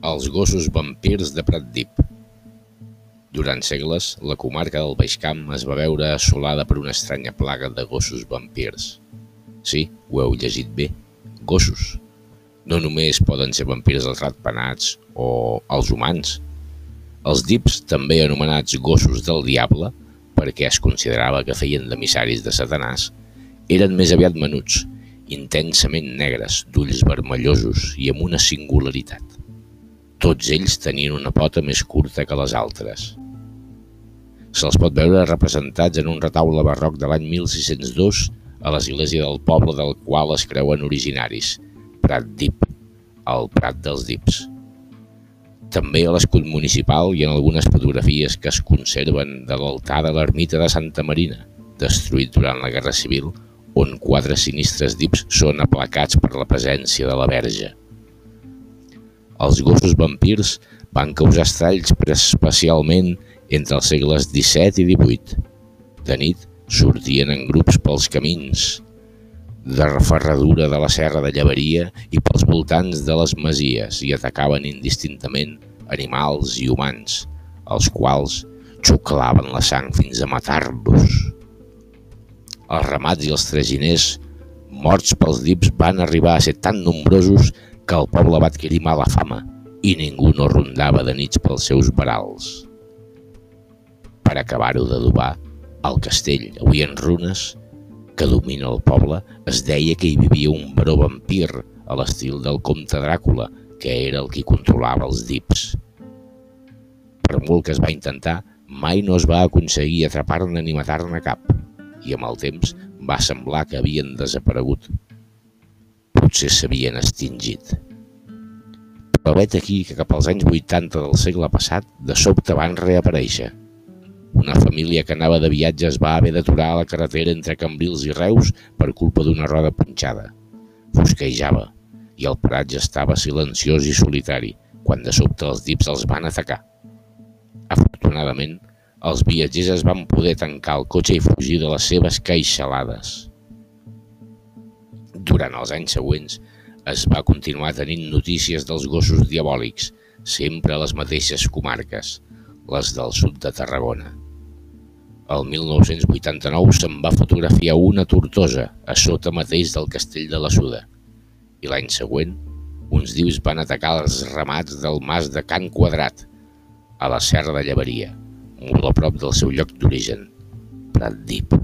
Els gossos vampirs de Pratdip. Durant segles, la comarca del Baix Camp es va veure assolada per una estranya plaga de gossos vampirs. Sí, ho heu llegit bé, gossos. No només poden ser vampirs els ratpenats o els humans. Els dips, també anomenats gossos del diable, perquè es considerava que feien d'emissaris de Satanàs, eren més aviat menuts, intensament negres, d'ulls vermellosos i amb una singularitat. Tots ells tenien una pota més curta que les altres. Se'ls pot veure representats en un retaule barroc de l'any 1602 a l'església del poble del qual es creuen originaris, Prat Dip, el Prat dels Dips. També a l'escut municipal i en algunes fotografies que es conserven de l'altar de l'ermita de Santa Marina, destruït durant la Guerra Civil, on quatre sinistres dips són aplacats per la presència de la Verge. Els gossos vampirs van causar estralls especialment entre els segles XVII i XVIII. De nit sortien en grups pels camins de referradura de la serra de Llevaria i pels voltants de les masies i atacaven indistintament animals i humans, els quals xuclaven la sang fins a matar-los. Els ramats i els traginers morts pels dips van arribar a ser tan nombrosos que el poble va adquirir mala fama i ningú no rondava de nits pels seus barals. Per acabar-ho d'adobar, al castell, avui en runes, que domina el poble, es deia que hi vivia un baró vampir a l'estil del comte Dràcula, que era el qui controlava els dips. Per molt que es va intentar, mai no es va aconseguir atrapar-ne ni matar-ne cap, i amb el temps va semblar que havien desaparegut potser s'havien extingit. Però vet aquí que cap als anys 80 del segle passat de sobte van reaparèixer. Una família que anava de viatge es va haver d'aturar a la carretera entre Cambrils i Reus per culpa d'una roda punxada. Fosquejava i el paratge estava silenciós i solitari quan de sobte els dips els van atacar. Afortunadament, els viatgers es van poder tancar el cotxe i fugir de les seves caixalades. Durant els anys següents es va continuar tenint notícies dels gossos diabòlics, sempre a les mateixes comarques, les del sud de Tarragona. El 1989 se'n va fotografiar una tortosa a sota mateix del castell de la Suda i l'any següent uns dius van atacar els ramats del mas de Can Quadrat, a la serra de Llevaria, molt a prop del seu lloc d'origen, Prat Dip.